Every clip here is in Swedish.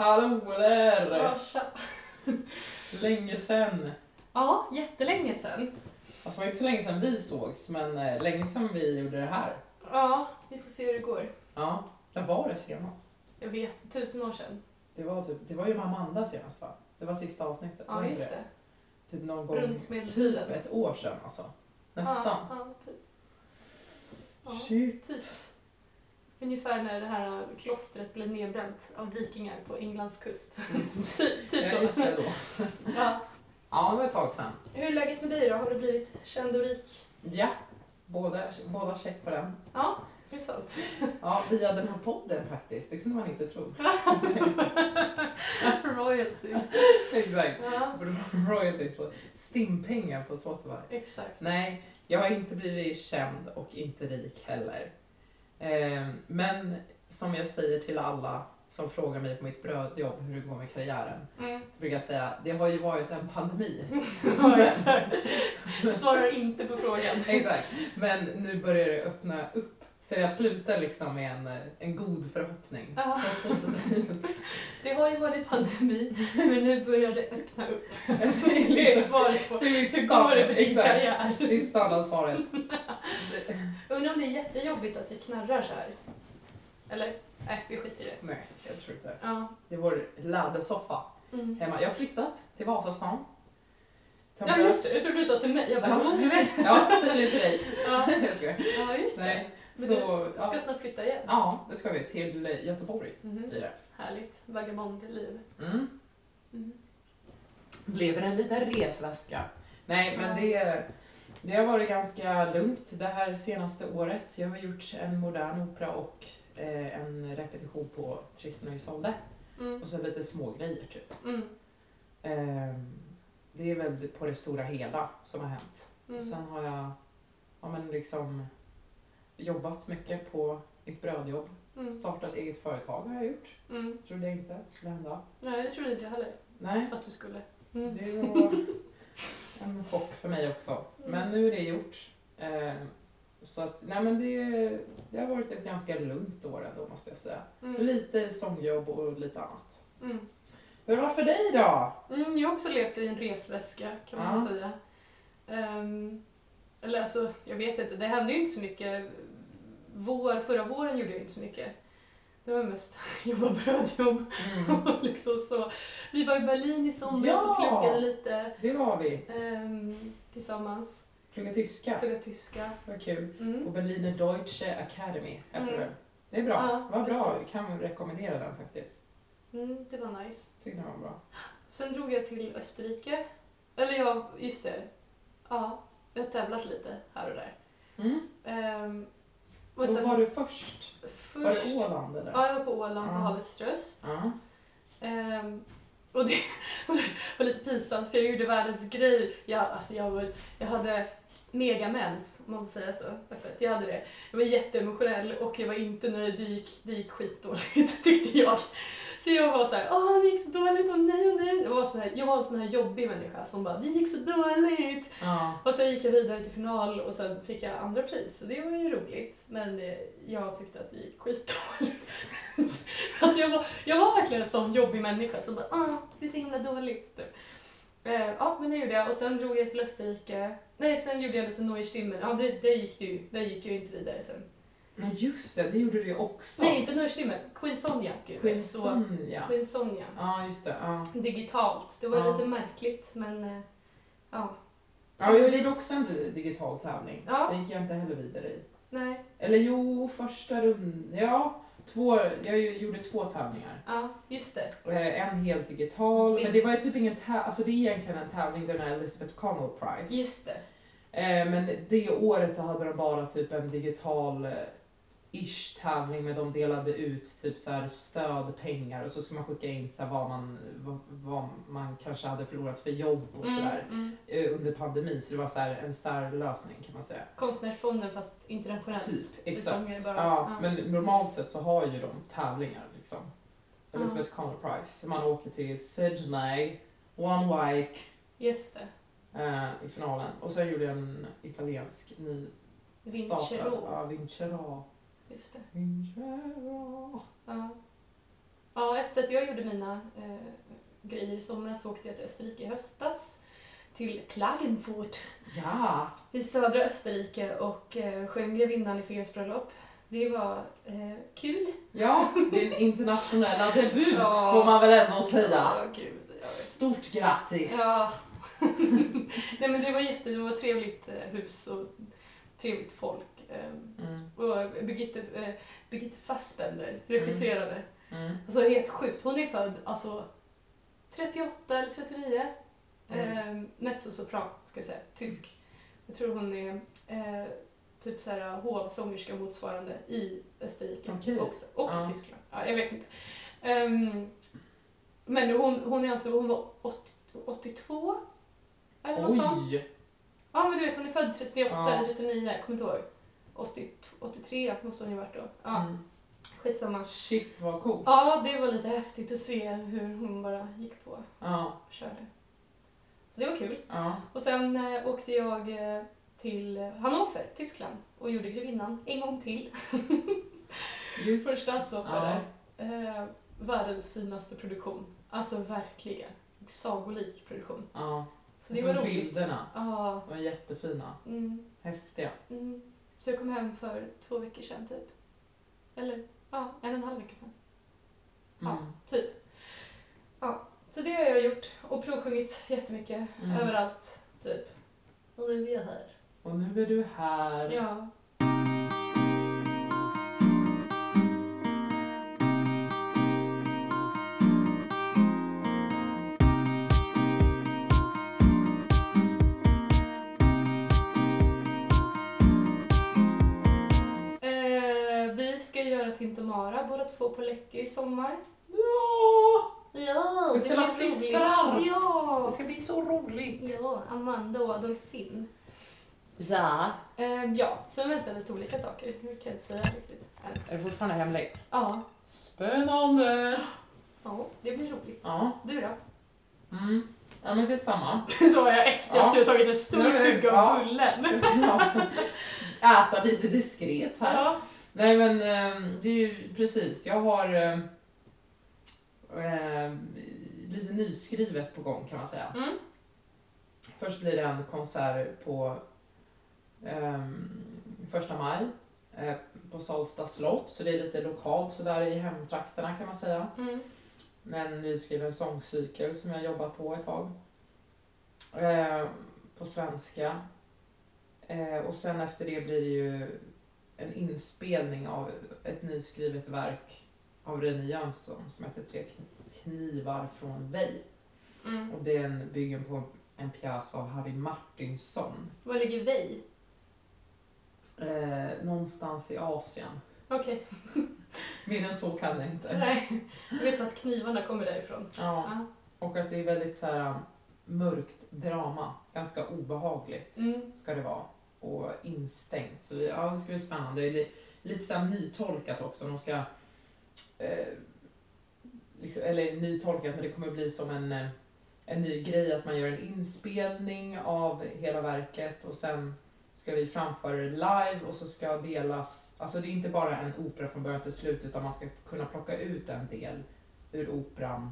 Hallå där! Ja, tja. Länge sen. Ja, jättelänge sedan. Alltså det var inte så länge sedan vi sågs, men eh, länge sedan vi gjorde det här. Ja, vi får se hur det går. Ja, när var det senast? Jag vet, tusen år sedan. Det var, typ, det var ju med Amanda senast va? Det var sista avsnittet. Ja, just det. Typ någon gång, Runt medeltiden. typ ett år sedan alltså. Nästan. Ja, ja, typ. Ja, Shit. typ. Ungefär när det här klostret blev nedbränt av vikingar på Englands kust. Typ ja, då. just det då. Ja. Ja, det var ett tag sedan. Hur är läget med dig då? Har du blivit känd och rik? Ja, båda, båda check på den. Ja, det är sant. Ja, via den här podden faktiskt. Det kunde man inte tro. Royalties. Exakt. Ja, Royalties på stimpengar på Spotify. exakt. Nej, jag har inte blivit känd och inte rik heller. Eh, men som jag säger till alla som frågar mig på mitt brödjobb hur det går med karriären, Mm. så brukar jag säga det har ju varit en pandemi. Ja, exakt. Svarar inte på frågan. Exakt. Men nu börjar det öppna upp. Så jag slutar liksom med en, en god förhoppning. Ja. Positivt. Det har ju varit pandemi, men nu börjar det öppna upp. Det är liksom- svaret på hur går det med din Exakt. karriär. Det är standardsvaret. Undrar om det är jättejobbigt att vi knarrar så här. Eller? Nej, vi skiter i det. Nej, jag tror inte. Ja. Det är vår lädersoffa Mm. hemma. Jag har flyttat till Vasastan. Ja, just det. Jag trodde du sa till mig. Jag bara, Ja. Ja, säger det till dig. ja. Jag skojar. ja, just det. Nej, Men så, du ska ja. snart flytta igen. ja, det ska vi. Till Göteborg Mhm. blir det. Härligt. Vagabondliv. Mm. Mm. Blev det en liten resväska? Nej, men det, det har varit ganska lugnt det här senaste året. Jag har gjort en modern opera och eh, en repetition på Tristan och Isolde. Mm. Och så lite små grejer typ. Mm. Ehm, det är väl på det stora hela som har hänt. Mm. Och sen har jag ja, men liksom jobbat mycket på mitt brödjobb. Mm. Startat eget företag har jag gjort. Mm. Trodde jag inte skulle hända. Nej, det trodde inte jag heller Nej, att du skulle. Mm. det var en chock för mig också. Mm. Men nu är det gjort. Ehm, så att, nej men det, det har varit ett ganska lugnt år ändå måste jag säga. Mm. Lite sångjobb och lite annat. Mm. Hur har det varit för dig då? Mm, jag har också levt i en resväska kan man Ja. säga. Ehm, eller alltså, jag vet inte, det hände ju inte så mycket. Vår, förra våren gjorde jag inte så mycket. Det var mest jobba brödjobb Mm. och liksom så. Vi var i Berlin i somras och Ja! pluggade lite Det var vi. ehm, tillsammans. Plugga tyska. Pluggade tyska. Vad kul. På Mm. Berliner Deutsche Academy heter Mm. den. Det är bra. Ja, Vad bra. Jag kan rekommendera den faktiskt. Mm, det var nice. Tyckte den var bra. Sen drog jag till Österrike. Eller ja, just det. Ja, jag har tävlat lite här och där. Mm. Ehm, Och sen var du först? Var först... det Åland eller? Ja, jag var på Åland på Ja. Havets röst. Ja. Ehm, och det var lite pinsamt för jag gjorde världens grej. Jag, alltså jag, var, jag hade megamens, om man får säga så öppet. Jag hade det. Jag var jätteemotionell och jag var inte nöjd. Det gick, det gick skitdåligt tyckte jag. Så jag var så här, åh det gick så dåligt, åh nej, åh nej. Jag var, så här, jag var en sån här jobbig människa som bara, det gick så dåligt. ja. Och sen gick jag vidare till final och sen fick jag andra pris. Så det var ju roligt. Men eh, jag tyckte att det gick skitdåligt. alltså jag var, jag var verkligen en sån jobbig människa som bara ah, det är så himla dåligt. Typ. Eh, ja, men det gjorde jag. Och sen drog jag till Österrike. Nej, sen gjorde jag lite Neue Stimmen. Ja, det, det gick ju. Det gick ju inte vidare sen. Men just det, det gjorde du ju också. Nej, inte Neue Stimmen. Queen Sonja. Gud, Queen så, Sonja. Queen Sonja. Ja, just det. Ja. Digitalt. Det var Ja. lite märkligt, men eh, ja. ja, jag gjorde också en di- digital tävling. Ja. Det gick jag inte heller vidare i. Nej, Eller jo, första rundan. Ja, två, jag gjorde två tävlingar. ja, just det. Eh, En helt digital, men det var ju typ ingen tävling, alltså det är egentligen en tävling, den här Elizabeth Connell Prize. Just det. Eh, Men det året så hade de bara typ en digital ish tävling men de delade ut typ så här stödpengar och så ska man skicka in så vad, man, vad, vad man kanske hade förlorat för jobb och sådär mm. eh, under pandemin så det var så här en särlösning kan man säga. Konstnärsfonden fast internationellt. Typ, exakt. bara. Ja, Ja. men normalt sett så har ju de tävlingar liksom. Elizabeth Connell Prize. Man åker till Sydney, One Wike Just det. eh, i finalen och sen gjorde jag en italiensk ny Vincero. Ja, Vincero. Just det. Ja. Ja, efter att jag gjorde mina eh, grejer i somras så åkte jag till Österrike i höstas. Till Klagenfurt Ja. i södra Österrike och eh, sjöng Grevinnan i Figaros bröllop. Det var eh, kul. Ja, din internationella debut Ja. får man väl ändå säga. Ja, gud. Stort grattis! Ja. Nej men det var jätte, det var ett trevligt eh, hus och trevligt folk. Eh, Mm, och Birgitte, eh, Birgitte Fassbender regisserade. mm, Alltså helt sjukt. Hon är född alltså 38 eller 39. Mm. Eh, Mezzosopran ska jag säga. Tysk. Jag tror hon är eh, typ så här hovsångerska motsvarande i Österrike Okej. också. Och Ja. Tyskland. Ja, jag vet inte. Ehm, men hon, hon är alltså, hon var 80, 82? Eller något sånt. Oj! Ja men du vet hon är född 38 Ja. eller 39, jag kommer inte ihåg. 80, 83 måste hon ju varit då. Ja, Mm. skitsamma. Shit vad coolt. Ja, det var lite häftigt att se hur hon bara gick på och Ja, körde. Så det var kul. ja. Och sen eh, åkte jag eh, till Hannover, Tyskland och gjorde Grevinnan en gång till. Just. För statsoper Ja. där. Eh, världens finaste produktion. Alltså verkligen. Sagolik produktion. Ja. Så det Så var roligt. bilderna Ja. var jättefina. Mm, Häftiga. mm. Så jag kom hem för två veckor sedan typ. Eller ja, en och en halv vecka sedan. Ja, Mm. typ. Ja, så det har jag gjort och provsjungit jättemycket Mm. överallt, typ. Och nu är jag här. Och nu är du här. Ja. Tintomara båda två på Läckö i sommar. Ja! Ja, Ska det spela systrar. Ja! Det ska bli så roligt. Ja, Amanda och Adolfin. Ja. Eh, ja, sen väntar lite olika saker. Jag kan inte säga riktigt. Är det fortfarande hemligt? Ja, Spännande! ja, det blir roligt. Ja. Du då? Mm. Ja men detsamma. Sa jag efter Ja. att du tagit en stor tugga ja. av bullen. Ja. Äta lite diskret här. Ja. Nej men ehm, det är ju precis, jag har ehm, lite nyskrivet på gång kan man säga. Mm. Först blir det en konsert på um, första maj eh, på Salsta slott, så det är lite lokalt sådär i hemtrakterna kan man säga. Mm. Med en nyskriven sångcykel som jag jobbat på ett tag. Eh, på svenska. Eh, och sen efter det blir det ju en inspelning av ett nyskrivet verk av Rune Jönsson som heter Tre knivar från Vej. Mm. Och den bygger på en pjäs av Harry Martinsson. Var ligger vi? Eh, någonstans i Asien. Okej. Mer än så kan jag inte. Nej. Jag vet att knivarna kommer därifrån. Ja. Ja. Och att det är väldigt så här mörkt drama. Ganska obehagligt Mm. ska det vara. Och instängt. Så ja, det ska bli spännande. Det är lite så här nytolkat också. De ska... Eh, liksom, eller nytolkat, men det kommer bli som en, eh, en ny grej att man gör en inspelning av hela verket och sen ska vi framföra det live och så ska delas, alltså det är inte bara en opera från början till slut utan man ska kunna plocka ut en del ur operan,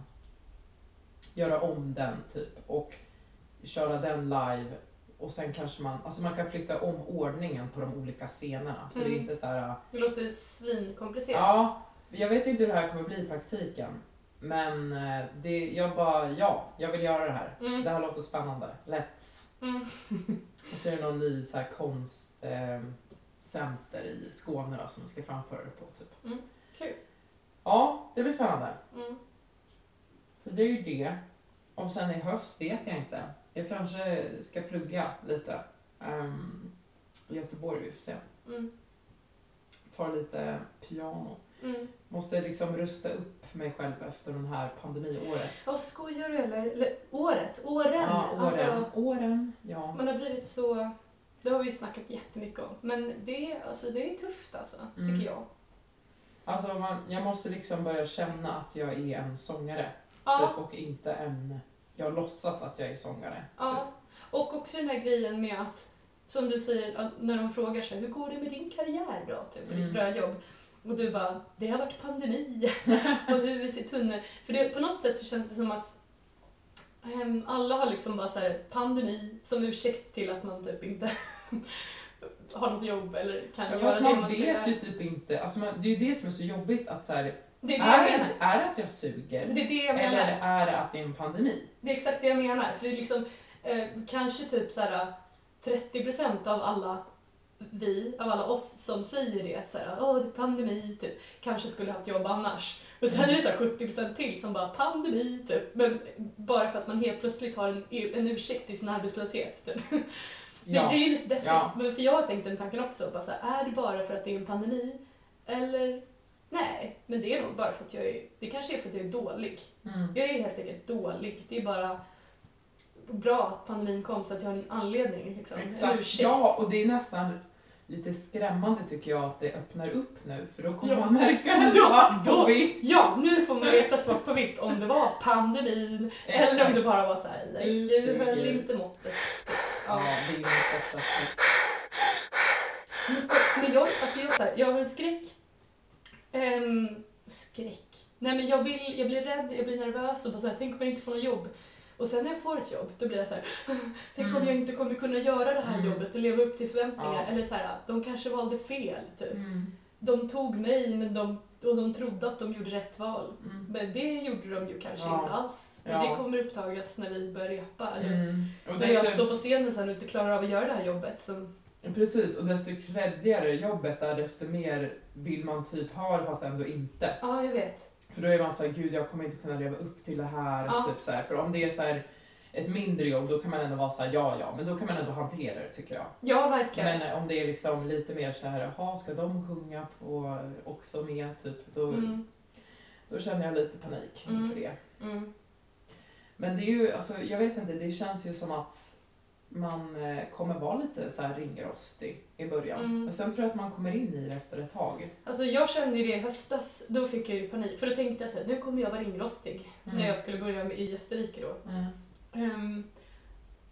göra om den typ och köra den live och sen kanske man, alltså man kan flytta om ordningen på de olika scenerna så det är Mm. inte så här Det låter svinkomplicerat. Ja, jag vet inte hur det här kommer bli i praktiken. Men eh, det, jag bara, ja, jag vill göra det här. Mm. Det här låter spännande. Let's. Mm. Och så är det någon ny så här konstcenter eh, center i Skåne då, som vi ska framföra det på. Typ. Mm, kul. Ja, det blir spännande. Mm. Så det är ju det. Och sen i höst vet jag inte. Jag kanske ska plugga lite. Um, I Göteborg, vi får se. Mm. Ta lite piano. Mm. Måste liksom rusta upp mig själv efter det här pandemiåret. Vad skojar du eller? eller året? Åren? Ja, åren. Alltså, åren, ja. man har blivit så... Det har vi ju snackat jättemycket om. Men det, är- alltså, det är tufft alltså, Mm. tycker jag. Alltså man, jag måste liksom börja känna att jag är en sångare. Ja, Typ, och inte en... Jag låtsas att jag är sångare. ja. Typ. Och också den här grejen med att, som du säger, när de frågar sig hur går det med din karriär då? Typ, Mm. ditt brödjobb. Och du bara, det har varit pandemi och vi i tunnel. För det, på något sätt så känns det som att ehm, alla har liksom bara så här, pandemi som ursäkt till att man typ inte har något jobb eller kan Ja, göra det man man ska vet göra. ju typ inte, alltså man, det är ju det som är så jobbigt att så här, Det är det jag är, menar. det, är det att jag suger? Det är det jag menar. Eller är det att det är en pandemi? Det är exakt det jag menar. För det är liksom eh, kanske typ så här 30% av alla vi, av alla oss som säger det, så här, åh det är pandemi, typ, kanske skulle haft jobb annars. Och sen är det så här 70% till som bara pandemi, typ. Men bara för att man helt plötsligt har en, en ursäkt till sin arbetslöshet. Typ. Det, Ja. det är ju lite deppigt. Ja. Men för jag har tänkt den tanken också, bara så här, är det bara för att det är en pandemi? Eller nej, men det är nog bara för att jag är, det kanske är för att jag är dålig. Mm. Jag är helt enkelt dålig. Det är bara bra att pandemin kom så att jag har en anledning. Liksom. Exakt. ursäkt. Ja, och det är nästan lite skrämmande tycker jag att det öppnar upp nu för då kommer Ja. man märka det Ja, svart på vitt. Ja, nu får man veta svart på vitt om det var pandemin eller om det bara var så här, nej, Du höll inte måttet. Ja, det är min största skräck. Men, ska, men jag, alltså jag, så här, jag har en skräck. Ehm, skräck? Nej men jag, vill, jag blir rädd, jag blir nervös och bara så här, tänk om jag inte får något jobb. Och sen när jag får ett jobb, då blir jag så här, tänk om Mm. jag inte kommer kunna göra det här Mm. jobbet och leva upp till förväntningarna. Ja. Eller så här, de kanske valde fel, typ. Mm. De tog mig men de, och de trodde att de gjorde rätt val. Mm. Men det gjorde de ju kanske Ja. inte alls. Och Ja. Det kommer uppdagas när vi börjar repa. Eller Mm. När jag står på scenen sen och inte klarar av att göra det här jobbet. Som, precis, och desto creddigare jobbet är desto mer vill man typ ha det fast ändå inte. ja, jag vet. För då är man såhär, gud jag kommer inte kunna leva upp till det här. Ja. Typ så här. För om det är så här, ett mindre jobb då kan man ändå vara såhär, ja ja, men då kan man ändå hantera det tycker jag. Ja, verkligen. Men eh, om det är liksom lite mer så här, jaha ska de sjunga på också med typ, då, Mm, då känner jag lite panik Mm. inför det. mm. Men det är ju, alltså jag vet inte, det känns ju som att man eh, kommer vara lite så här ringrostig i början. Mm. Men sen tror jag att man kommer in i det efter ett tag. Alltså jag kände ju det i höstas, då fick jag ju panik. För då tänkte jag så här, nu kommer jag vara ringrostig. Mm. När jag skulle börja med, i Österrike då. Mm. Ehm,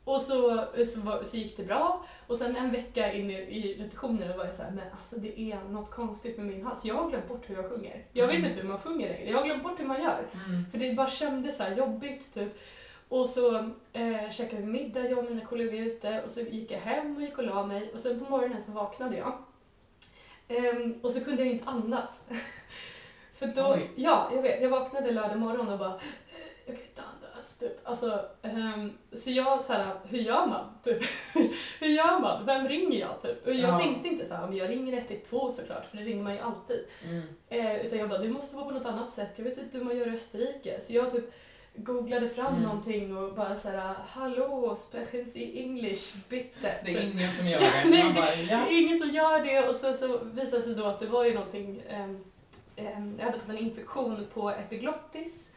och så, så, var, så gick det bra. Och sen en vecka in i, i repetitionen var jag så här, men alltså det är något konstigt med min hals. Jag har glömt bort hur jag sjunger. Jag vet Mm. inte hur man sjunger längre. Jag har glömt bort hur man gör. Mm. För det bara kändes så här jobbigt typ. Och så eh, käkade vi middag, jag och mina kollegor ute. Och så gick jag hem och gick och la mig. Och sen på morgonen så vaknade jag. Ehm, och så kunde jag inte andas. För då, Oj. ja, jag vet. Jag vaknade lördag morgon och bara, "Eh, jag kan inte andas. Typ. Alltså, ehm, så jag så här, hur gör man? Typ. hur gör man? Vem ringer jag? Typ. Och jag Ja. tänkte inte så här, men jag ringer 112 såklart, för det ringer man ju alltid. Mm. Eh, utan jag bara, det måste vara på något annat sätt. Jag vet inte hur man gör i Österrike. Så jag typ googlade fram Mm. någonting och bara såhär, hallå, sprechen Sie English, bitte. Det är Typ. ingen som gör det. Nej, bara, Det ja. är ingen som gör det och sen så visade det sig då att det var ju någonting, ehm, ehm, jag hade fått en infektion på epiglottis eh,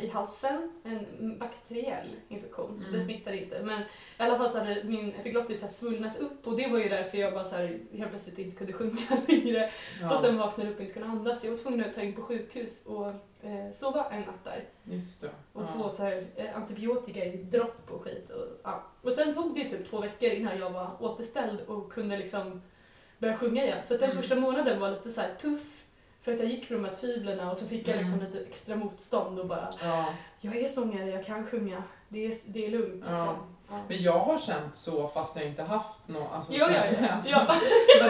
i halsen, en bakteriell infektion, så det Mm. smittar inte. Men i alla fall så hade min epiglottis så svullnat upp och det var ju därför jag bara så här, helt plötsligt inte kunde sjunga längre. ja. Och sen vaknade upp och inte kunde andas. Jag var tvungen att ta in på sjukhus och eh, sova en natt där. Det. Och ja. få så här, eh, antibiotika i dropp och skit. Och, ja. och sen tog det typ två veckor innan jag var återställd och kunde liksom börja sjunga igen. Så den Mm. första månaden var lite så här tuff. För att jag gick på de här tvivlen och så fick jag liksom Mm. lite extra motstånd och bara Ja. Jag är sångare, jag kan sjunga. Det är, det är lugnt. Ja. Liksom. Men jag har känt så fast jag inte haft någon... Alltså, Ja, så- ja, ja. alltså, ja.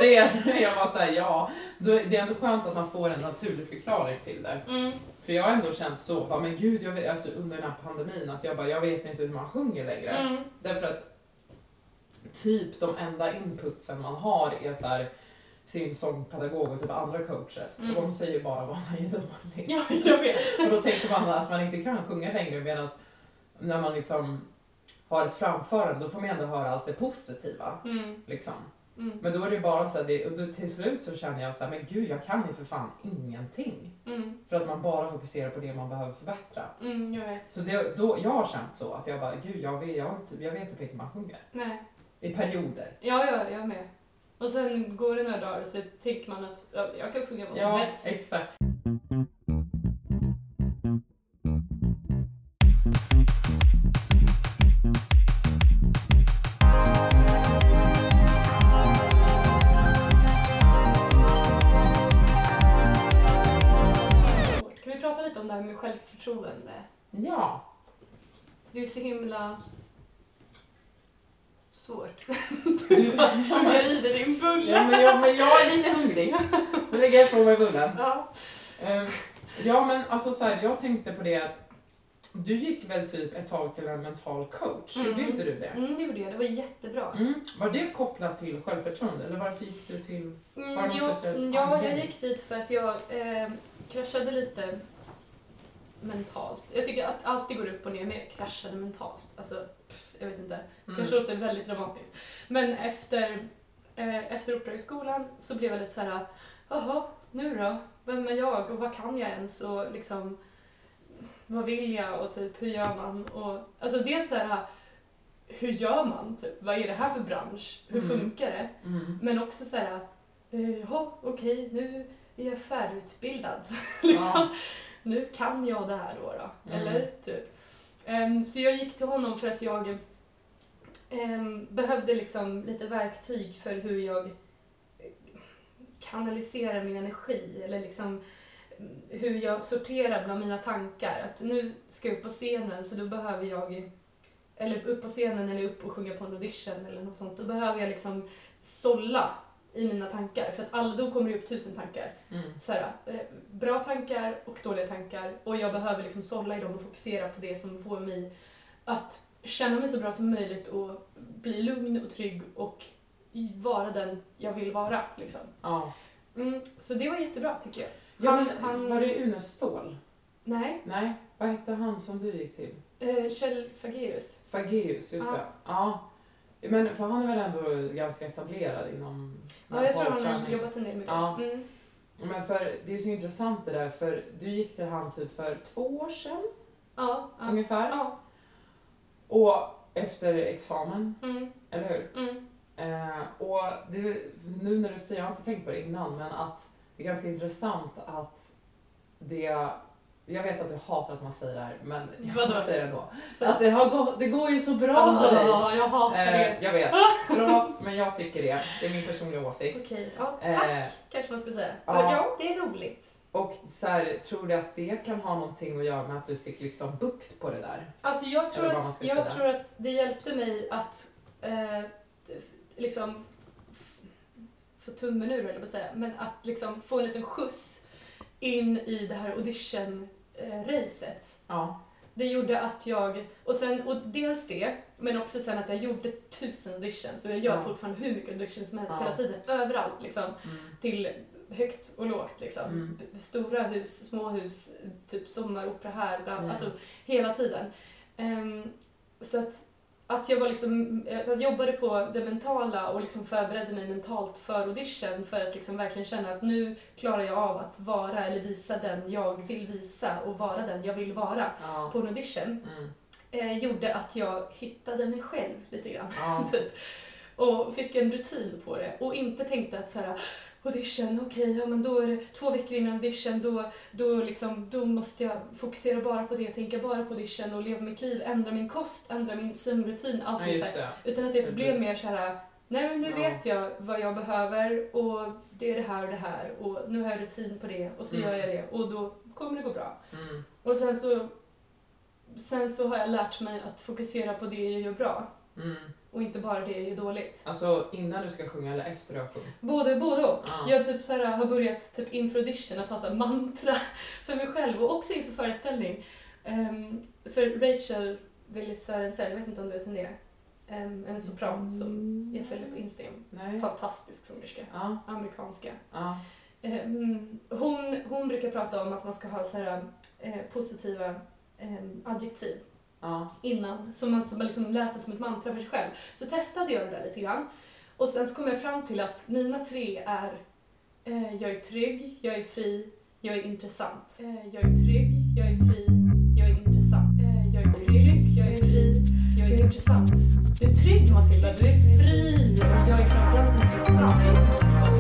Det jag var såhär, ja. Det är ändå skönt att man får en naturlig förklaring till det. Mm. För jag har ändå känt så, bara, men gud, jag vet, alltså, under den här pandemin, att jag bara, jag vet inte hur man sjunger längre. Mm. Därför att typ de enda inputsen man har är så här sin sångpedagog och typ andra coaches. Mm. Och de säger bara dålig. Ja, jag vet. Och då tänker man att man inte kan sjunga längre medan när man liksom har ett framförande då får man ändå höra allt det positiva. Mm. Liksom. Mm. Men då är det bara så här, och då till slut så känner jag så här, men gud jag kan ju för fan ingenting. Mm. För att man bara fokuserar på det man behöver förbättra. Mm, jag vet. Så det, då, jag har känt så att jag bara, gud jag vet, jag, jag vet typ inte hur man sjunger. Nej. I perioder. Ja, ja, jag med. Och sen går det några dagar så tänker man att ja, jag kan sjunga vad som ja, helst. exakt. Kan vi prata lite om det här med självförtroende? Ja. Det är så himla svårt. Du, Tuggar i dig din bulle. ja, men jag, men jag är lite hungrig. Nu lägger jag ifrån mig bullen. Ja. Ehm, ja, men alltså så här, jag tänkte på det att du gick väl typ ett tag till en mental coach, Mm. gjorde inte du det? Mm, det gjorde jag. Det var jättebra. Mm. Var det kopplat till självförtroende eller varför gick du till... Mm, Var det någon jag, speciell ja, jag anledning? gick dit för att jag eh, kraschade lite mentalt. Jag tycker att alltid går upp och ner, men jag kraschade mentalt. Alltså, pff, jag vet inte. Det kanske låter väldigt dramatiskt. Men efter, eh, efter Uppdragsskolan så blev jag lite så här, jaha, nu då? Vem är jag och vad kan jag ens? Och liksom, vad vill jag och typ hur gör man? Och, alltså dels så här, hur gör man? Typ, vad är det här för bransch? Hur Mm. funkar det? Mm. Men också så här, jaha, okej, nu är jag färdigutbildad. liksom. Nu kan jag det här då. då. Mm. Eller typ. Ehm, så jag gick till honom för att jag ehm, behövde liksom lite verktyg för hur jag eh, kanaliserar min energi. Eller liksom mm, hur jag sorterar bland mina tankar. Att nu ska jag upp på scenen så då behöver jag eller upp på scenen eller upp och sjunga på en audition eller något sånt. Då behöver jag liksom sålla i mina tankar. För att alla, då kommer det upp tusen tankar. Mm. Så här, eh, bra tankar och dåliga tankar. Och jag behöver liksom sålla i dem och fokusera på det som får mig att känna mig så bra som möjligt och bli lugn och trygg och vara den jag vill vara. Liksom. Ja. Mm, så det var jättebra tycker jag. ja Han- men, han- var det Une Ståhl? Nej, Nej, vad hette han som du gick till? eh, Kjell Fageus. Fageus, just Ja. det. Ja. Men för han är väl ändå ganska etablerad inom Ja, jag tror han har jobbat en del med det. Ja. Mm. Men för det är så intressant det där, för du gick till han typ för två år sedan Ja, ja. ungefär. ja. Och efter examen, Mm, eller hur? mm. Eh, och det, nu när du säger, jag har inte tänkt på det innan, men att det är ganska intressant att det jag vet att du hatar att man säger det här, men jag säger det ändå. Så- Att det, har gått, det går ju så bra för dig. Ja, jag hatar det. Eh, jag vet. Förlåt, men jag tycker det. Det är min personliga åsikt. Okej, ja, tack Eh, kanske man ska säga. ja. Ja, det är roligt. Och så här, tror du att det kan ha någonting att göra med att du fick liksom bukt på det där? Alltså jag tror, att, jag säga. tror att det hjälpte mig att eh, liksom få tummen ur, eller vad säga, men att liksom få en liten skjuts in i det här audition-racet. Ja. Det gjorde att jag, och, sen, och dels det, men också sen att jag gjorde tusen auditions och jag gör Ja. fortfarande hur mycket auditions som helst Ja. hela tiden, överallt liksom. Mm. Till högt och lågt liksom. Mm. Stora hus, små hus, typ sommaropera här, bla, Mm. alltså hela tiden. Ehm, så att, att jag var liksom, att jag jobbade på det mentala och liksom förberedde mig mentalt för audition för att liksom verkligen känna att nu klarar jag av att vara eller visa den jag vill visa och vara den jag vill vara Ja. på en audition. Mm. Eh, gjorde att jag hittade mig själv lite grann. Ja. typ. Och fick en rutin på det och inte tänkte att så här, audition, okej, ja men då är det två veckor innan audition, då, då, liksom, då måste jag fokusera bara på det, tänka bara på audition och leva mitt liv, ändra min kost, ändra min sömnrutin, ja, allting så just här. det. Utan att det Mm. blev mer så här, nej men nu Ja. vet jag vad jag behöver och det är det här och det här och nu har jag rutin på det och så Mm. gör jag det och då kommer det gå bra. Mm. Och sen så, sen så har jag lärt mig att fokusera på det jag gör bra Mm. Och inte bara det jag gör dåligt. Alltså innan du ska sjunga eller efter du har sjungit? Både, både och. Ja. Jag typ så här, har börjat typ inför audition att ha så mantra för mig själv och också inför föreställning. Ehm, för Rachel Willis Sörensell, jag vet inte om du vet vem det är? Ehm, en sopran som jag följer på Instagram. Nej. Fantastisk sångerska. Ja. Amerikanska. Ja. Ehm, hon, hon brukar prata om att man ska ha så här, eh, positiva ehm, adjektiv Ja. innan, som man, som man liksom läser som ett mantra för sig själv. Så testade jag det där lite grann. Och sen så kom jag fram till att mina tre är eh, jag är trygg, jag är fri, jag är intressant. Eh, jag är trygg, jag är fri, jag är intressant. Eh, jag är trygg, jag är fri, jag är intressant. Du är trygg Matilda, du är fri, jag är intressant. Är jag är intressant.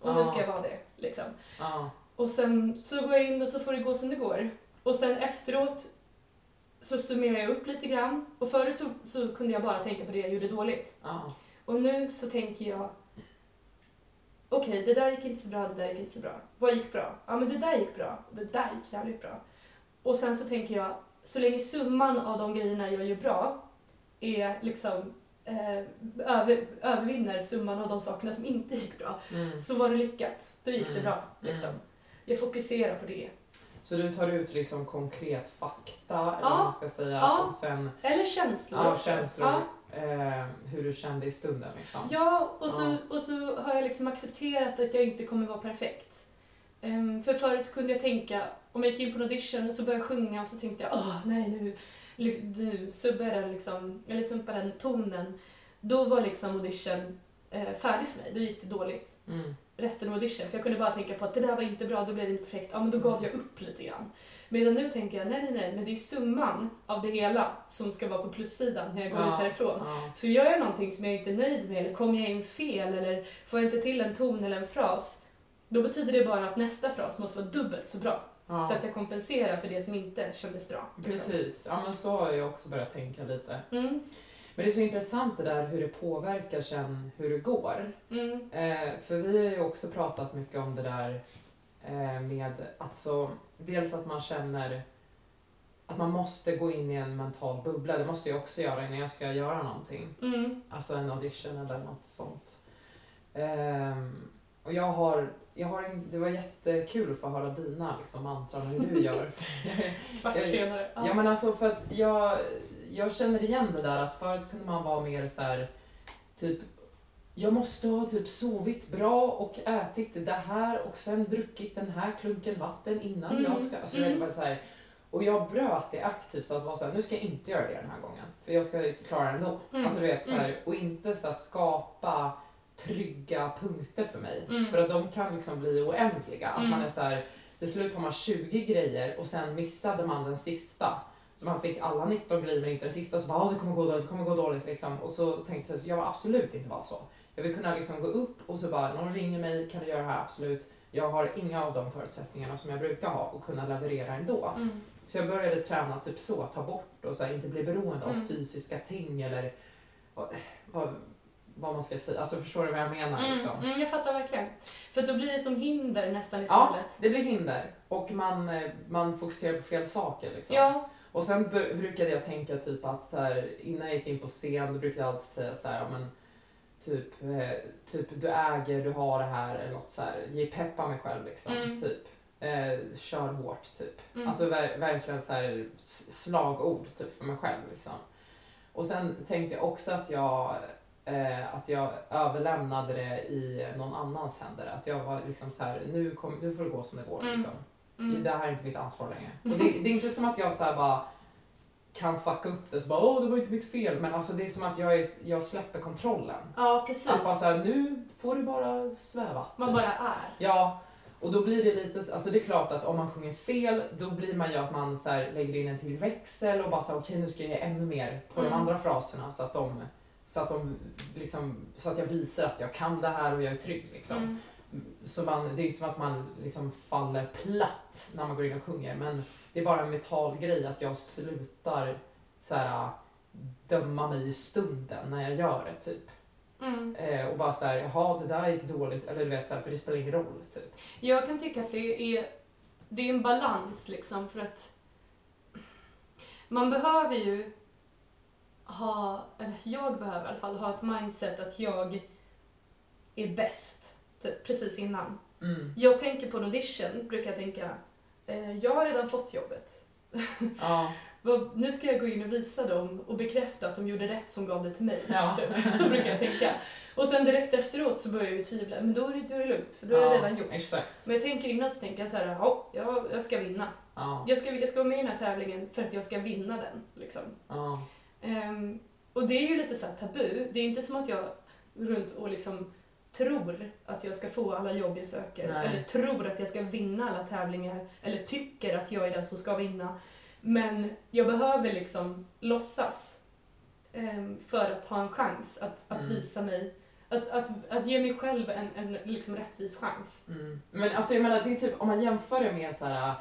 Och nu ska jag vara det, liksom. Ah. Och sen så går jag in och så får det gå som det går. Och sen efteråt så summerar jag upp lite grann. Och förut så, så kunde jag bara tänka på det jag gjorde dåligt. Ja. Och nu så tänker jag okej, det där gick inte så bra, det där gick inte så bra. Vad gick bra? Ja, men det där gick bra, och det där gick jävligt bra. Och sen så tänker jag, så länge summan av de grejerna jag gör bra är liksom eh, över, övervinner summan av de sakerna som inte gick bra, Mm. så var det lyckat. Då gick det Mm. bra. Liksom. Mm. Jag fokuserar på det. Så du tar ut liksom konkret fakta, eller Ja. vad man ska säga, Ja. och sen Eller känslor ja, känslor, eh, hur du kände i stunden. Liksom. Ja, och så, och så har jag liksom accepterat att jag inte kommer vara perfekt. Ehm, för förut kunde jag tänka, om jag gick in på en audition så började jag sjunga och så tänkte jag åh nej nu, nu subbar den liksom, eller sumpar den tonen. Då var liksom audition eh, färdig för mig, då gick det dåligt. Mm. Resten av audition, för jag kunde bara tänka på att det där var inte bra, då blev det inte perfekt. Ja men då gav jag upp lite grann. Medan nu tänker jag nej nej nej, men det är summan av det hela som ska vara på plussidan när jag går Ja. ut härifrån. Ja. Så gör jag någonting som jag inte är nöjd med eller kommer jag in fel eller får jag inte till en ton eller en fras då betyder det bara att nästa fras måste vara dubbelt så bra. Ja. Så att jag kompenserar för det som inte kändes bra. liksom. Precis, ja, men så har jag också börjat tänka lite. Mm. Men det är så intressant det där hur det påverkar sen hur det går. Mm. Eh, för vi har ju också pratat mycket om det där eh, med alltså, dels att man känner att man måste gå in i en mental bubbla. Det måste jag också göra innan jag ska göra någonting. Mm. Alltså en audition eller något sånt. Ehm, och jag har, jag har en, det var jättekul att få höra dina liksom, mantran hur du gör. Kvart senare. Ja men alltså för att jag, jag känner igen det där att förut kunde man vara mer så här typ jag måste ha typ sovit bra och ätit det här och sen druckit den här klunken vatten innan Mm, jag ska... Alltså, vet, mm. bara så här, och jag bröt det aktivt att vara så här, nu ska jag inte göra det den här gången. För jag ska klara det ändå. Mm, Alltså du vet så här, och inte så här, skapa trygga punkter för mig. Mm. För att de kan liksom bli oändliga. Att Mm. man är så här, till slut har man 20 grejer och sen missade man den sista. Så man fick alla 19 grejer men inte den sista. Så bara, ah, det kommer gå dåligt, det kommer gå dåligt liksom. Och så tänkte jag, så jag vill absolut inte vara så. Jag vill kunna liksom gå upp och så bara, någon ringer mig, kan du göra det här? Absolut. Jag har inga av de förutsättningarna som jag brukar ha och kunna leverera ändå. Mm. Så jag började träna typ så, ta bort och så här, inte bli beroende av Mm. fysiska ting eller vad, vad, vad man ska säga. Alltså förstår du vad jag menar? Mm. Liksom? Mm, jag fattar verkligen. För då blir det som hinder nästan Ja, istället. det blir hinder och man, eh, man fokuserar på fel saker. Liksom. Ja. Och sen brukade jag tänka typ att så här, innan jag gick in på scen då brukade jag alltid säga så här, men, typ, eh, typ du äger, du har det här eller något så här, ge peppa mig själv liksom. Mm. Typ. Eh, kör hårt typ. Mm. Alltså ver- verkligen så här slagord typ för mig själv liksom. Och sen tänkte jag också att jag eh, att jag överlämnade det i någon annans händer. Att jag var liksom så här, nu, kom, nu får det gå som det går Mm. liksom. Mm. Det här är inte mitt ansvar längre. Och det, det är inte som att jag så bara kan fucka upp det så bara åh det var inte mitt fel. Men alltså det är som att jag, är, jag släpper kontrollen. Ja, precis. Att bara så här, nu får du bara sväva. Man typ. bara är. Ja, och då blir det lite, alltså det är klart att om man sjunger fel då blir man ju att man så här lägger in en till växel och bara så här, okej nu ska jag ge ännu mer på de Mm. andra fraserna så att de så att de liksom, så att jag visar att jag kan det här och jag är trygg liksom. Mm. Så man, det är inte som att man liksom faller platt när man går in och sjunger men det är bara en mental grej att jag slutar så här, döma mig i stunden när jag gör det typ. Mm. Eh, och bara så här, jaha det där gick dåligt, eller du vet så här, för det spelar ingen roll typ. Jag kan tycka att det är, det är en balans liksom för att man behöver ju ha, eller jag behöver i alla fall ha ett mindset att jag är bäst, typ precis innan. Mm. Jag tänker på en audition, brukar jag tänka, eh, jag har redan fått jobbet. Ja. Nu ska jag gå in och visa dem och bekräfta att de gjorde rätt som gav det till mig. Ja. Typ. Så brukar jag tänka. Och sen direkt efteråt så börjar jag ju tvivla, men då är det, då är det lugnt, för då är det ja, redan gjort. Exakt. Men jag tänker innan så tänker jag så här, ja, jag, jag ska vinna. Ja. Jag ska, jag ska vara med i den här tävlingen för att jag ska vinna den. Liksom. Ehm, och det är ju lite så här tabu. Det är inte som att jag runt och liksom tror att jag ska få alla jobb jag söker. Nej. Eller tror att jag ska vinna alla tävlingar. Eller tycker att jag är den som ska vinna. Men jag behöver liksom låtsas ehm, för att ha en chans att, att Mm. visa mig. Att, att, att ge mig själv en, en liksom rättvis chans. Mm. Men alltså jag menar, det är typ om man jämför det med så här,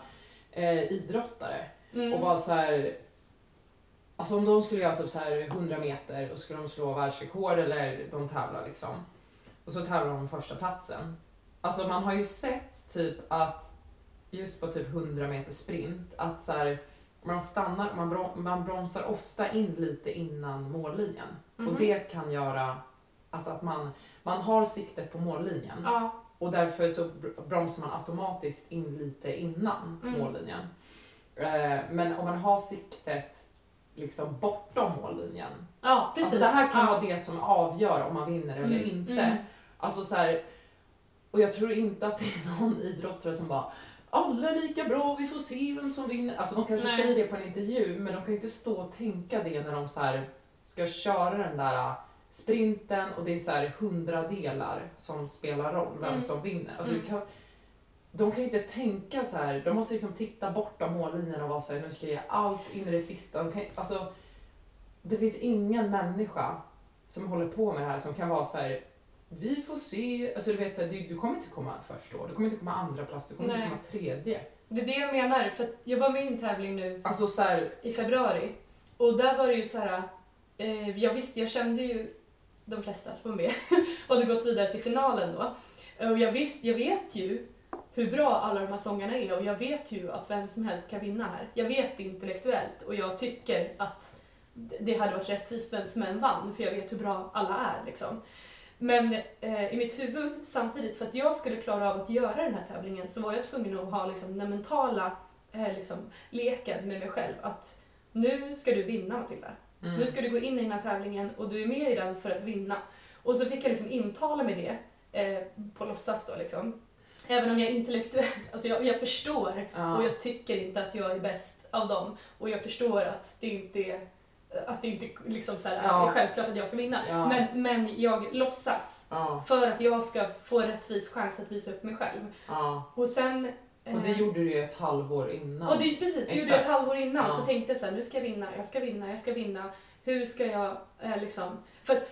eh, idrottare Mm. och bara så här. Alltså om de skulle göra typ så här 100 meter och skulle de slå världsrekord eller de tävlar liksom. Och så tävlar de om första platsen. Alltså man har ju sett typ att just på typ 100 meter sprint att så här, man stannar, man, brom, man bromsar ofta in lite innan mållinjen. Mhm. Och det kan göra alltså att man, man har siktet på mållinjen Ja, och därför så br- bromsar man automatiskt in lite innan Mm. mållinjen. Eh, men om man har siktet liksom bortom mållinjen. ja precis. Alltså det här kan ja. vara det som avgör om man vinner eller Mm, inte. mm. Alltså så här, och jag tror inte att det är någon idrottare som bara alla är lika bra, vi får se vem som vinner. Alltså de kanske Nej. säger det på en intervju, men de kan inte stå och tänka det när de så här ska köra den där äh, sprinten och det är så här hundradelar som spelar roll, vem Mm. som vinner. Alltså, Mm. kan, de kan inte tänka så här, de måste liksom titta bortom mållinjen och vara så här, nu ska jag ge allt in i det sista. De kan, alltså, det finns ingen människa som håller på med det här som kan vara så här. Vi får se. Alltså du vet, så här, du, du kommer inte komma först då. Du kommer inte komma andra plats. Du kommer Nej. inte komma tredje. Det är det jag menar, för att jag var med i en tävling nu Alltså så här, i februari. Och där var det ju så här. Eh, jag visste, jag kände ju de flesta som var med och hade gått vidare till finalen då. Och jag visste, jag vet ju hur bra alla de här sångarna är och jag vet ju att vem som helst kan vinna här. Jag vet det intellektuellt och jag tycker att det hade varit rättvist vem som än vann för jag vet hur bra alla är liksom. Men eh, i mitt huvud, samtidigt, för att jag skulle klara av att göra den här tävlingen så var jag tvungen att ha liksom, den mentala eh, liksom, leken med mig själv. Att nu ska du vinna Matilda. mm, Nu ska du gå in i den här tävlingen och du är med i den för att vinna. Och så fick jag liksom intala med det, eh, på låtsas då liksom. Även om jag intellektuellt, alltså jag, jag förstår ja, och jag tycker inte att jag är bäst av dem. Och jag förstår att det inte är, att det inte liksom så här, Ja. är självklart att jag ska vinna. ja, Men, men jag låtsas ja, för att jag ska få en rättvis chans att visa upp mig själv. Och sen... Och det eh, gjorde du ju ett halvår innan. och det, precis, det gjorde jag ett halvår innan. Så tänkte jag så här, nu ska jag vinna, jag ska vinna, jag ska vinna. Hur ska jag eh, liksom... För att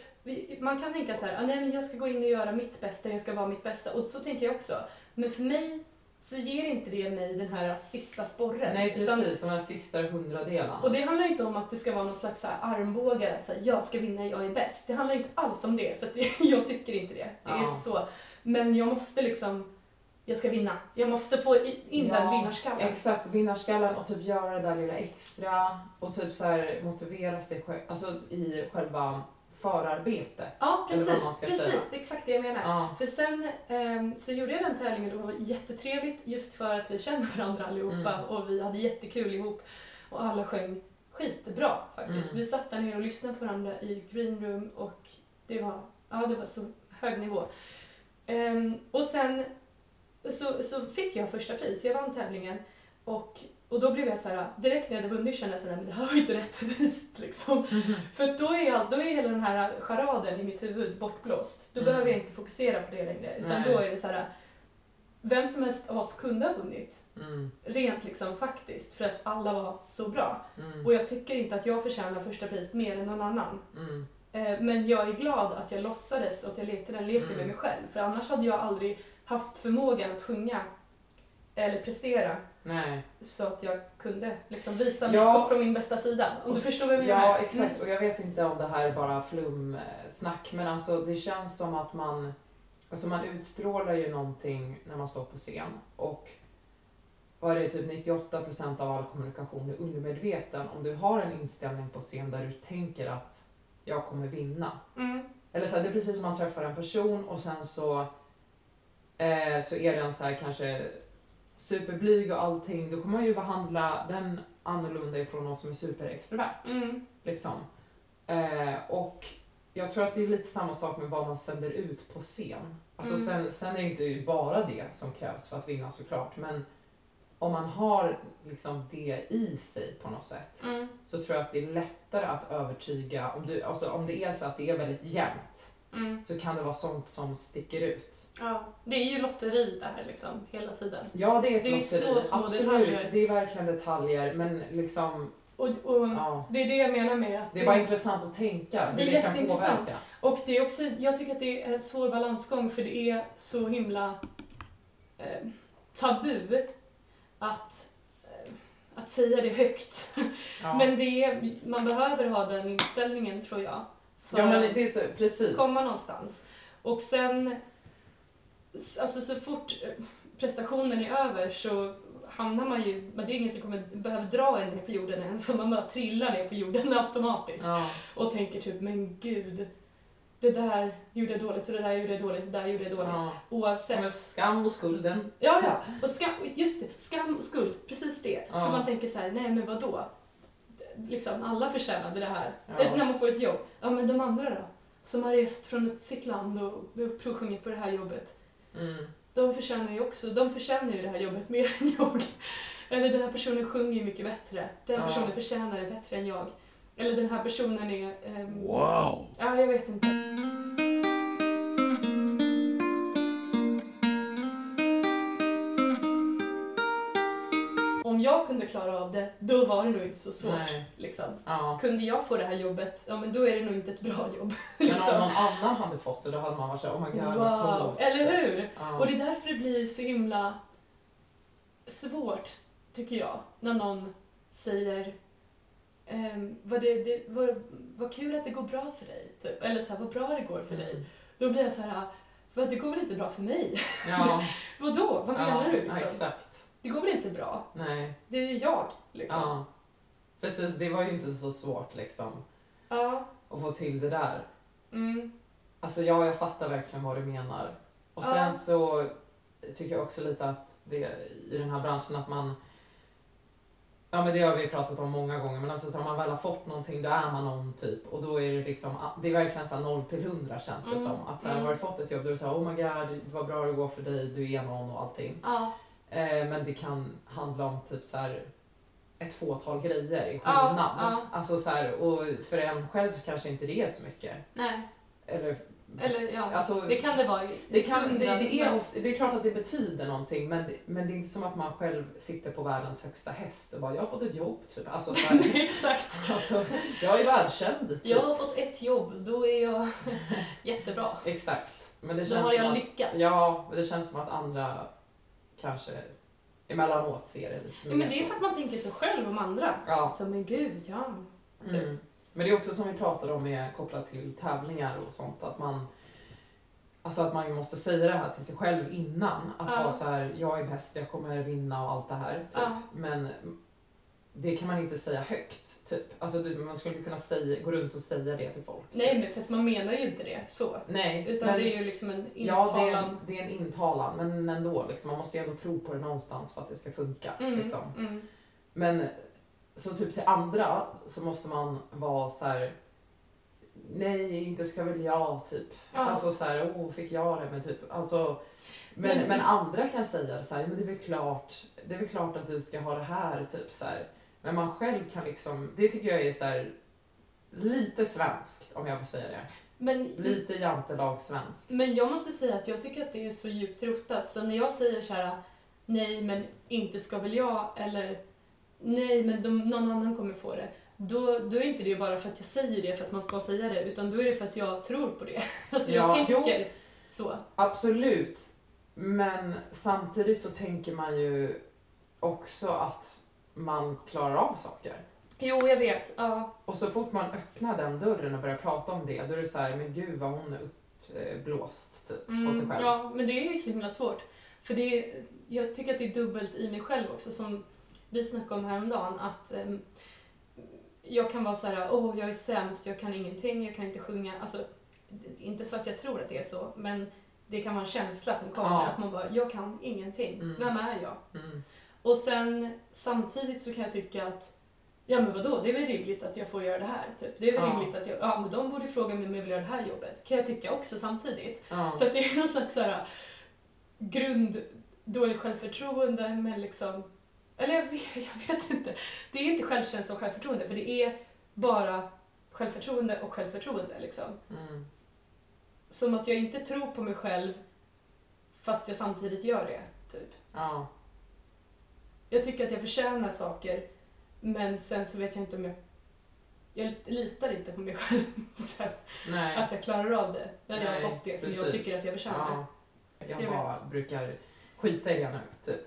man kan tänka så här, ah, nej men jag ska gå in och göra mitt bästa, jag ska vara mitt bästa. Och så tänker jag också. Men för mig så ger inte det mig den här sista sporren. Nej Utan- precis, de här sista hundradelarna. och det handlar inte om att det ska vara någon slags armbågar, att här, jag ska vinna, jag är bäst. Det handlar inte alls om det, för det, jag tycker inte det. Det är Ja. så. Men jag måste liksom, jag ska vinna. Jag måste få in Ja, den vinnarskallen. Exakt, vinnarskallen och typ göra det där lilla extra och typ så här motivera sig själv, alltså i själva förarbetet. Ja, precis. precis. säga. Det är exakt det jag menar. Ja, För sen ehm, så gjorde jag den tävlingen och det var jättetrevligt just för att vi kände varandra allihopa Mm. och vi hade jättekul ihop. Och alla sjöng skitbra faktiskt. Mm. Vi satt där nere och lyssnade på varandra i green room och det var, ja, det var så hög nivå. Ehm, och sen så, så fick jag första pris, jag vann tävlingen och, och då blev jag så här, direkt när jag hade vunnit kände jag så här, men det här var inte rättvist liksom. För att då är, jag, då är hela den här charaden i mitt huvud bortblåst. Då Mm. behöver jag inte fokusera på det längre. Utan Nej. då är det så här. Vem som helst av oss kunde ha vunnit. mm, Rent liksom faktiskt. För att alla var så bra. mm, Och jag tycker inte att jag förtjänar första pris mer än någon annan. mm, Eh, Men jag är glad att jag låtsades och att jag lekte den leken Mm. med mig själv. För annars hade jag aldrig haft förmågan att sjunga eller prestera nej. så att jag kunde liksom visa mig Ja. från min bästa sida. Om du förstår vad jag Ja, menar? exakt. Och jag vet inte om det här är bara flumsnack, men alltså det känns som att man, alltså man utstrålar ju någonting när man står på scen och vad är det, typ 98% av all kommunikation är undermedveten. Om du har en inställning på scen där du tänker att jag kommer vinna. Mm. Eller så här, det är precis som man träffar en person och sen så, eh, så är den så här kanske superblyg och allting. Då kommer man ju behandla den annorlunda ifrån någon som är superextrovert. Mm. Liksom. Eh, och jag tror att det är lite samma sak med vad man sänder ut på scen. Alltså Mm. sen, sen är det inte bara det som krävs för att vinna såklart, men om man har liksom det i sig på något sätt Mm. så tror jag att det är lättare att övertyga, om, du, alltså om det är så att det är väldigt jämnt, Mm. så kan det vara sånt som sticker ut. Ja, det är ju lotteri där liksom hela tiden. Ja, det är ett Det är lotteri, små, små absolut. detaljer. Det är verkligen detaljer, men liksom, Och, och ja. det är det jag menar med att Det är bara intressant att tänka Det är det, kan jätteintressant. påverka. Och det är också, jag tycker att det är en svår balansgång för det är så himla eh, tabu att, eh, att säga det högt. Ja. Men det är, man behöver ha den inställningen tror jag. För ja, men att det är så, precis. komma någonstans. Och sen, alltså så fort eh, prestationen är över så hamnar man ju, men det är ingen som kommer behöva dra en ner på jorden än, för man bara trillar ner på jorden automatiskt. Ja. Och tänker typ, men gud, det där gjorde jag dåligt och det där gjorde jag dåligt, det där gjorde jag dåligt. Ja. Oavsett. Men skam och skulden. Ja, ja. Och skam, just det, skam och skuld, precis det. Ja. För man tänker så här, nej men vadå? Liksom, alla förtjänade det här. Ja. Eh, När man får ett jobb. Ja, men de andra då? Som har rest från sitt land och provsjungit på det här jobbet. Mm. De förtjänar ju också, de förtjänar ju det här jobbet mer än jag. Eller den här personen sjunger ju mycket bättre. Den Ja. personen förtjänar det bättre än jag. Eller den här personen är... ehm, Wow! Ja, jag vet inte. Om jag kunde klara av det, då var det nog inte så svårt. Nej. Liksom. Ja. Kunde jag få det här jobbet, ja men då är det nog inte ett bra jobb. Men om liksom. någon annan hade fått det, då hade man varit såhär, oh my god, vad Wow, coolt. eller hur? Ja. Och det är därför det blir så himla svårt, tycker jag, när någon säger ehm, vad, det, det, vad, vad kul att det går bra för dig, typ. eller så här, vad bra det går för dig. Mm. Då blir jag så här, vad det går väl inte bra för mig? Ja. Vadå? Vad menar ja, du? Liksom? exakt. Det går väl inte bra? Nej. Det är ju jag, liksom. Ja. Precis, det var ju inte så svårt liksom Ja. att få till det där. Mm. Alltså ja, jag fattar verkligen vad du menar. Och sen Ja. så tycker jag också lite att det i den här branschen att man Ja men det har vi pratat om många gånger men alltså så om man väl har fått någonting då är man någon typ och då är det liksom det är verkligen så här 0 till 100 känns det Mm, som. Att här, mm. har du fått ett jobb då är det så här, oh my god vad bra det går för dig, du är någon och allting. Ja. Eh, men det kan handla om typ så här ett fåtal grejer i Ja, skillnad. ja. Alltså så här, och för en själv så kanske inte det är så mycket. Nej. Eller, Eller ja, Alltså, det kan det vara det, kan, det, stunden, det, är men- ofta, det är klart att det betyder någonting men det, men det är inte som att man själv sitter på världens högsta häst och bara jag har fått ett jobb typ. Alltså, så här, Exakt. alltså, jag är världskänd typ. Jag har fått ett jobb, då är jag jättebra. Exakt. Men det Då känns har jag som att, lyckats. Ja, men det känns som att andra kanske emellanåt ser det lite Ja, men det är för att man tänker så själv om andra. Ja. Så, men gud, ja. typ. Mm. Men det är också som vi pratade om med kopplat till tävlingar och sånt att man Alltså att man måste säga det här till sig själv innan. Att Ja. vara så här, jag är bäst, jag kommer vinna och allt det här. Typ. Ja. Men det kan man inte säga högt. Typ. Alltså, man skulle inte kunna säga, gå runt och säga det till folk. Nej, men för att man menar ju inte det så. Nej, Utan men, det är ju liksom en Ja, det är, intalan. en, det är en intalan, men ändå. Liksom, man måste ju ändå tro på det någonstans för att det ska funka. Mm, Liksom. mm. Men så typ till andra så måste man vara så här. Nej, inte ska väl jag, typ. Ja. Alltså så här, oh, fick jag det? Men typ, alltså. Men, Men- men, andra kan säga så här, men det är väl klart, det är väl klart att du ska ha det här, typ så här. Men man själv kan liksom, det tycker jag är så här lite svenskt, om jag får säga det. Men, Lite jantelag svenskt. men jag måste säga att jag tycker att det är så djupt rotat. Så när jag säger så här, nej men inte ska väl jag, eller nej men de, någon annan kommer få det. Då, då är inte det bara för att jag säger det för att man ska säga det, utan då är det för att jag tror på det. Alltså jag Ja, tänker så. Absolut. Men samtidigt så tänker man ju också att man klarar av saker. Jo, jag vet. Ja. Och så fort man öppnar den dörren och börjar prata om det, då är det så här, men gud vad hon är uppblåst typ, på sig Mm, själv. ja, men det är ju så himla svårt. För det är, jag tycker att det är dubbelt i mig själv också, som vi snackade om häromdagen, att ehm, jag kan vara så här, åh, jag är sämst, jag kan ingenting, jag kan inte sjunga. Alltså, inte för att jag tror att det är så, men det kan vara en känsla som kommer, Ja. att man bara, jag kan ingenting. Mm. Vem är jag? Mm. Och sen samtidigt så kan jag tycka att Ja men vadå, det är väl rimligt att jag får göra det här. Typ. Det är väl Ja. rimligt att jag, ja men de borde fråga mig om jag vill göra det här jobbet. Kan jag tycka också samtidigt. Ja. Så att det är någon slags så här, grund dåligt självförtroende men liksom, eller jag vet, jag vet inte. Det är inte självkänsla och självförtroende för det är bara självförtroende och självförtroende liksom. Mm. Som att jag inte tror på mig själv fast jag samtidigt gör det. Typ. ja. Jag tycker att jag förtjänar saker men sen så vet jag inte om jag jag litar inte på mig själv sen, Nej. att jag klarar av det när jag har fått det som jag tycker att jag förtjänar. Ja. Så Jag jag bara brukar skita i det nu, typ.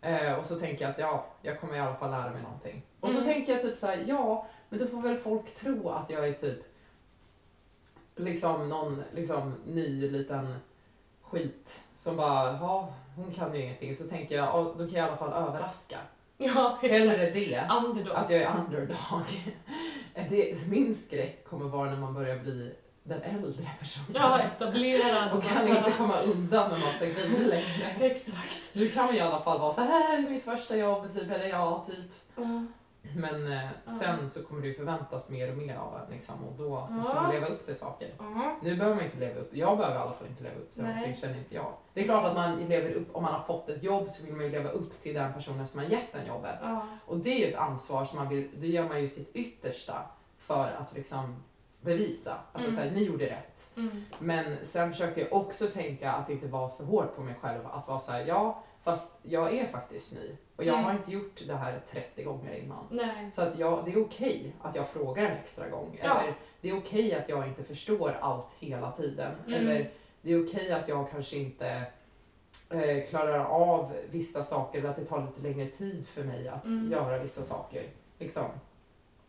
Eh, och så tänker jag att ja, jag kommer i alla fall lära mig någonting. Och så Mm. tänker jag typ så här, ja, men då får väl folk tro att jag är typ liksom någon liksom, ny liten skit som bara, ja, hon kan ju ingenting. Så tänker jag, ja, då kan jag i alla fall överraska. Ja, exakt. Hellre det, Underdog. att jag är underdog. det, min skräck kommer vara när man börjar bli den äldre personen. Ja, etablerad. och kan inte komma undan med massa grejer längre. Exakt. Nu kan man i alla fall vara så här är mitt första jobb, typ, eller ja, typ. Ja. Men eh, sen så kommer det ju förväntas mer och mer av en liksom, och då måste man leva upp till saker. Nu behöver man inte leva upp, jag behöver i alla fall inte leva upp till Nej. någonting känner inte jag. Det är klart att man lever upp, om man har fått ett jobb så vill man ju leva upp till den personen som har gett en jobbet. Och det är ju ett ansvar som man vill, det gör man ju sitt yttersta för att liksom bevisa att Mm. här, ni gjorde rätt. Mm. Men sen försöker jag också tänka att inte vara för hård på mig själv. Att vara så här, ja, fast jag är faktiskt ny. Och jag Mm. har inte gjort det här 30 gånger innan. Nej. Så att jag, det är okej att jag frågar en extra gång. Ja. Eller det är okej att jag inte förstår allt hela tiden. Mm. Eller det är okej att jag kanske inte eh, klarar av vissa saker eller att det tar lite längre tid för mig att Mm. göra vissa saker. Liksom.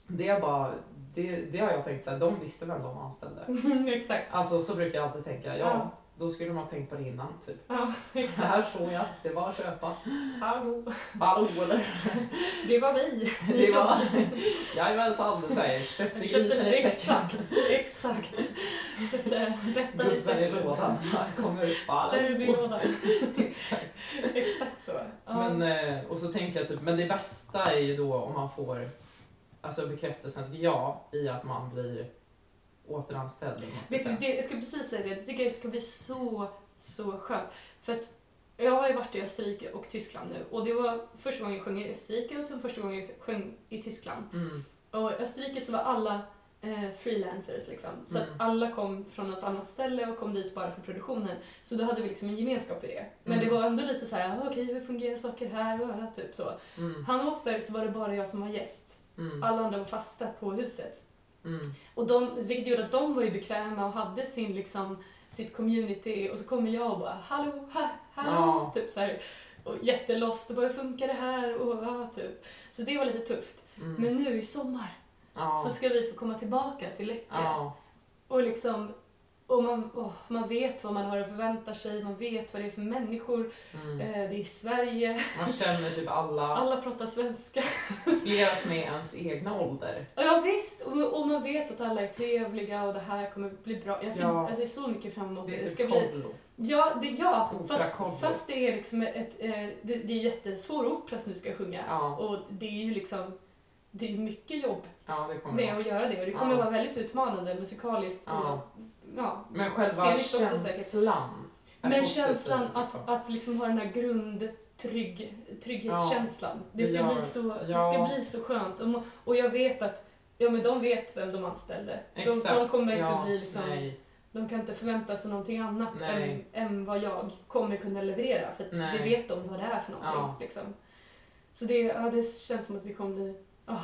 Det, är bara, det, det har jag tänkt så här, de visste vem de anställde. Exakt. Alltså så brukar jag alltid tänka, ja, Ja. Då skulle de ha tänkt på det innan typ. Ja, exakt. här står jag, det var att köpa. Hallå. Hallå eller? Det var vi. Det var, jajamensan, det säger köpte grisen i säcken. Exakt, exakt. Köpte i Gubben i säcken. lådan, ut. hallå. Sterbilåda. Exakt. Exakt så. Ja. Men, eh, och så tänker jag typ, men det bästa är ju då om man får alltså bekräftelsen tycker jag i att man blir ska Vet du, det, jag skulle precis säga det. Jag tycker det ska bli så, så skönt. För att jag har ju varit i Österrike och Tyskland nu. Och det var första gången jag sjöng i Österrike och sen första gången jag sjöng i Tyskland. Mm. Och i Österrike så var alla eh, freelancers liksom. Så Mm. att alla kom från något annat ställe och kom dit bara för produktionen. Så då hade vi liksom en gemenskap i det. Men Mm. det var ändå lite så här, "Ah, okej hur fungerar saker här? Och typ så. Mm. Hannover så var det bara jag som var gäst. Mm. Alla andra var fasta på huset. Mm. Och de, vilket gjorde att de var ju bekväma och hade sin liksom, sitt community och så kommer jag och bara hallå, ha, hallå, Ja. typ så här. Och jättelost och bara hur funkar det här och ja, typ. Så det var lite tufft. Mm. Men nu i sommar ja. så ska vi få komma tillbaka till Läckö. ja. Och liksom, och man, åh, man vet vad man har att förvänta sig, man vet vad det är för människor. Mm. Eh, det är Sverige, Man känner typ alla, alla pratar svenska. flera som är ens egna ålder. Ja visst, och, och man vet att alla är trevliga och det här kommer bli bra. Jag ser, Ja. jag ser så mycket fram emot det. Det är Det typ ska bli, kollo. ja, det, ja fast, fast det är liksom ett, eh, det, det är jättesvår opera som vi ska sjunga. Ja. Och det är ju liksom, det är mycket jobb Ja, med vara. att göra det och det kommer Ja. vara väldigt utmanande musikaliskt. Ja. Och, ja, Men själva Sceniskt också säkert. känslan är Men positiv, känslan att, liksom. att liksom ha den här grundtrygg, trygghetskänslan. Det, det ska gör- bli så, det ja. ska bli så skönt. Och, och jag vet att ja, men de vet vem de anställde. De, Exakt, de kommer inte ja, bli liksom, Nej. de kan inte förvänta sig någonting annat än, än vad jag kommer kunna leverera. För det vet de vad det är för någonting. Ja. Liksom. Så det, ja, det känns som att det kommer bli ah,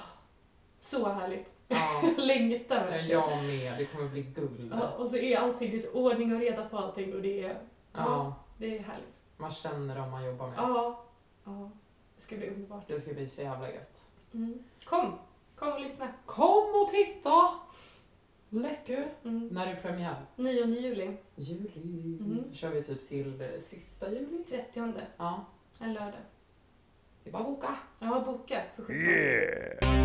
så härligt. Ja. Längtar Ja, verkligen. jag med. Det kommer bli guld. Ja, och så är allting, det är så ordning och reda på allting och det är, Ja. det är härligt. Man känner dem man jobbar med. Ja, ja. Det ska bli underbart. Det ska bli så jävla gött. Mm. Kom, kom och lyssna. Kom och titta! Läckö! Mm. När är premiär? 9 juli, Juli. Mm. Kör vi typ till eh, sista juli. 30, Ja. en lördag. Det är bara att boka. Jag har bokat för 17.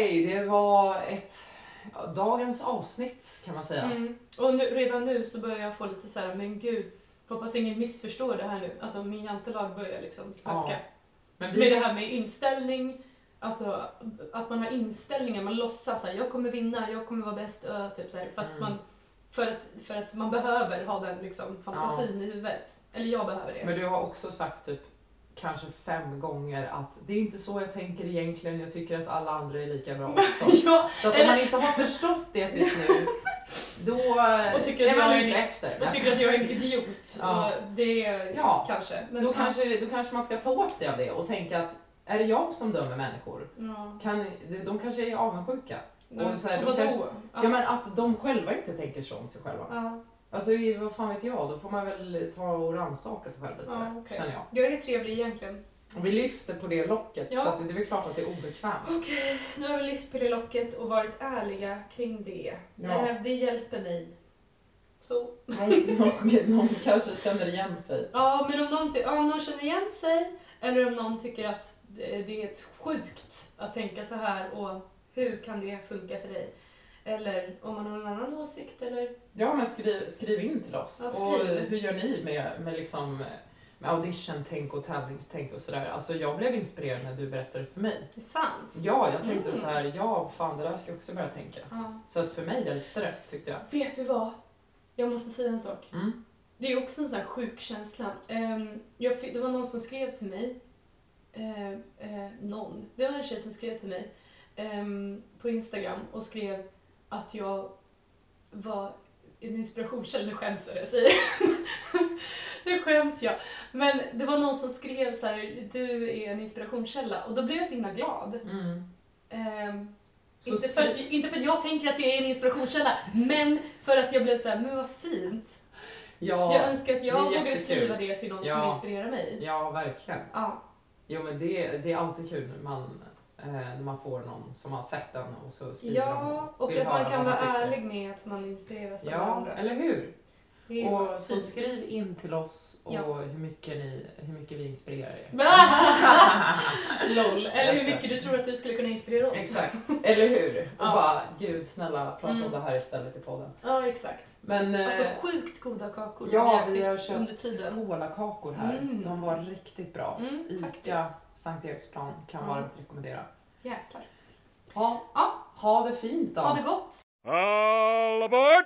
Okej, det var ett ja, dagens avsnitt kan man säga. Mm. Och nu, redan nu så börjar jag få lite så här, men gud, hoppas ingen missförstår det här nu. Alltså min jantelag börjar liksom spöka. Ja. Men Med det vi, här med inställning, alltså att man har inställningar, man låtsas att jag kommer vinna, jag kommer vara bäst, ö, typ så här, fast Mm. man för att, för att man behöver ha den liksom, fantasin i huvudet. Eller jag behöver det. men du har också sagt typ kanske fem gånger att det är inte så jag tänker egentligen, jag tycker att alla andra är lika bra också. ja, Så att om man inte har förstått det tills nu, då Och tycker är man jag ju är- inte efter. jag tycker att jag är en idiot. Ja. Och det är Ja. kanske. Men, då, kanske, då kanske man ska ta åt sig av det och tänka att är det jag som dömer människor? Ja. Kan, de kanske är avundsjuka. Och så här, de kanske- Ja. men att de själva inte tänker så om sig själva. ja. Alltså vad fan vet jag, då får man väl ta och rannsaka sig själv lite, Ja, okej. känner jag. Jag är trevlig egentligen. Och vi lyfter på det locket Ja. så att det är väl klart att det är obekvämt. Okej, nu har vi lyft på det locket och varit ärliga kring det. Ja. Eh, Det hjälper mig. Så. Någon, någon, någon kanske känner igen sig. Ja, men om någon, ja, om någon känner igen sig eller om någon tycker att det det är ett sjukt att tänka så här och hur kan det funka för dig? Eller om man har en annan åsikt eller... Ja, men skriv, skriv in till oss. Ja, och hur gör ni med, med, liksom, med audition-tänk och tävlingstänk och sådär? Alltså jag blev inspirerad när du berättade för mig. Det är sant. Ja, jag tänkte Mm. så här, ja fan det där ska jag också börja tänka. Ja. Så att för mig hjälpte det, tyckte jag. Vet du vad? Jag måste säga en sak. Mm. Det är också en sån här sjuk känsla. Ehm, det var någon som skrev till mig. Eh, eh, någon. Det var en tjej som skrev till mig ehm, på Instagram och skrev att jag var en inspirationskälla. Nu skäms jag jag säger. Nu skäms jag. Men det var någon som skrev så här, du är en inspirationskälla. Och då blev jag så himla glad. Mm. Så inte, för att, inte för att jag tänker att jag är en inspirationskälla, men för att jag blev så här, men vad fint. Ja, Jag önskar att jag vågade skriva det till någon som Ja. inspirerar mig. ja, verkligen. Ja. Jo men det, det är alltid kul när man, eh, när man får någon som har sett den och så skriver Ja, de och vill att man kan vara ärlig med att man inspireras av Ja, varandra. eller hur? Och så skriv in till oss och Ja. hur, mycket ni, hur mycket vi inspirerar er. LOL. Eller hur mycket du tror att du skulle kunna inspirera oss. Exakt, eller hur? Och Ja. bara, gud snälla prata Mm. om det här istället i podden. Ja, exakt. Men eh, Alltså sjukt goda kakor ja, vi har köpt kolakakor här. Mm. De var riktigt bra. Mm, Ica faktiskt. Sankt Eriksplan kan Ja. varmt rekommendera. Jäklar. Ha, Ja. ha det fint då. Ha det gott. All aboard!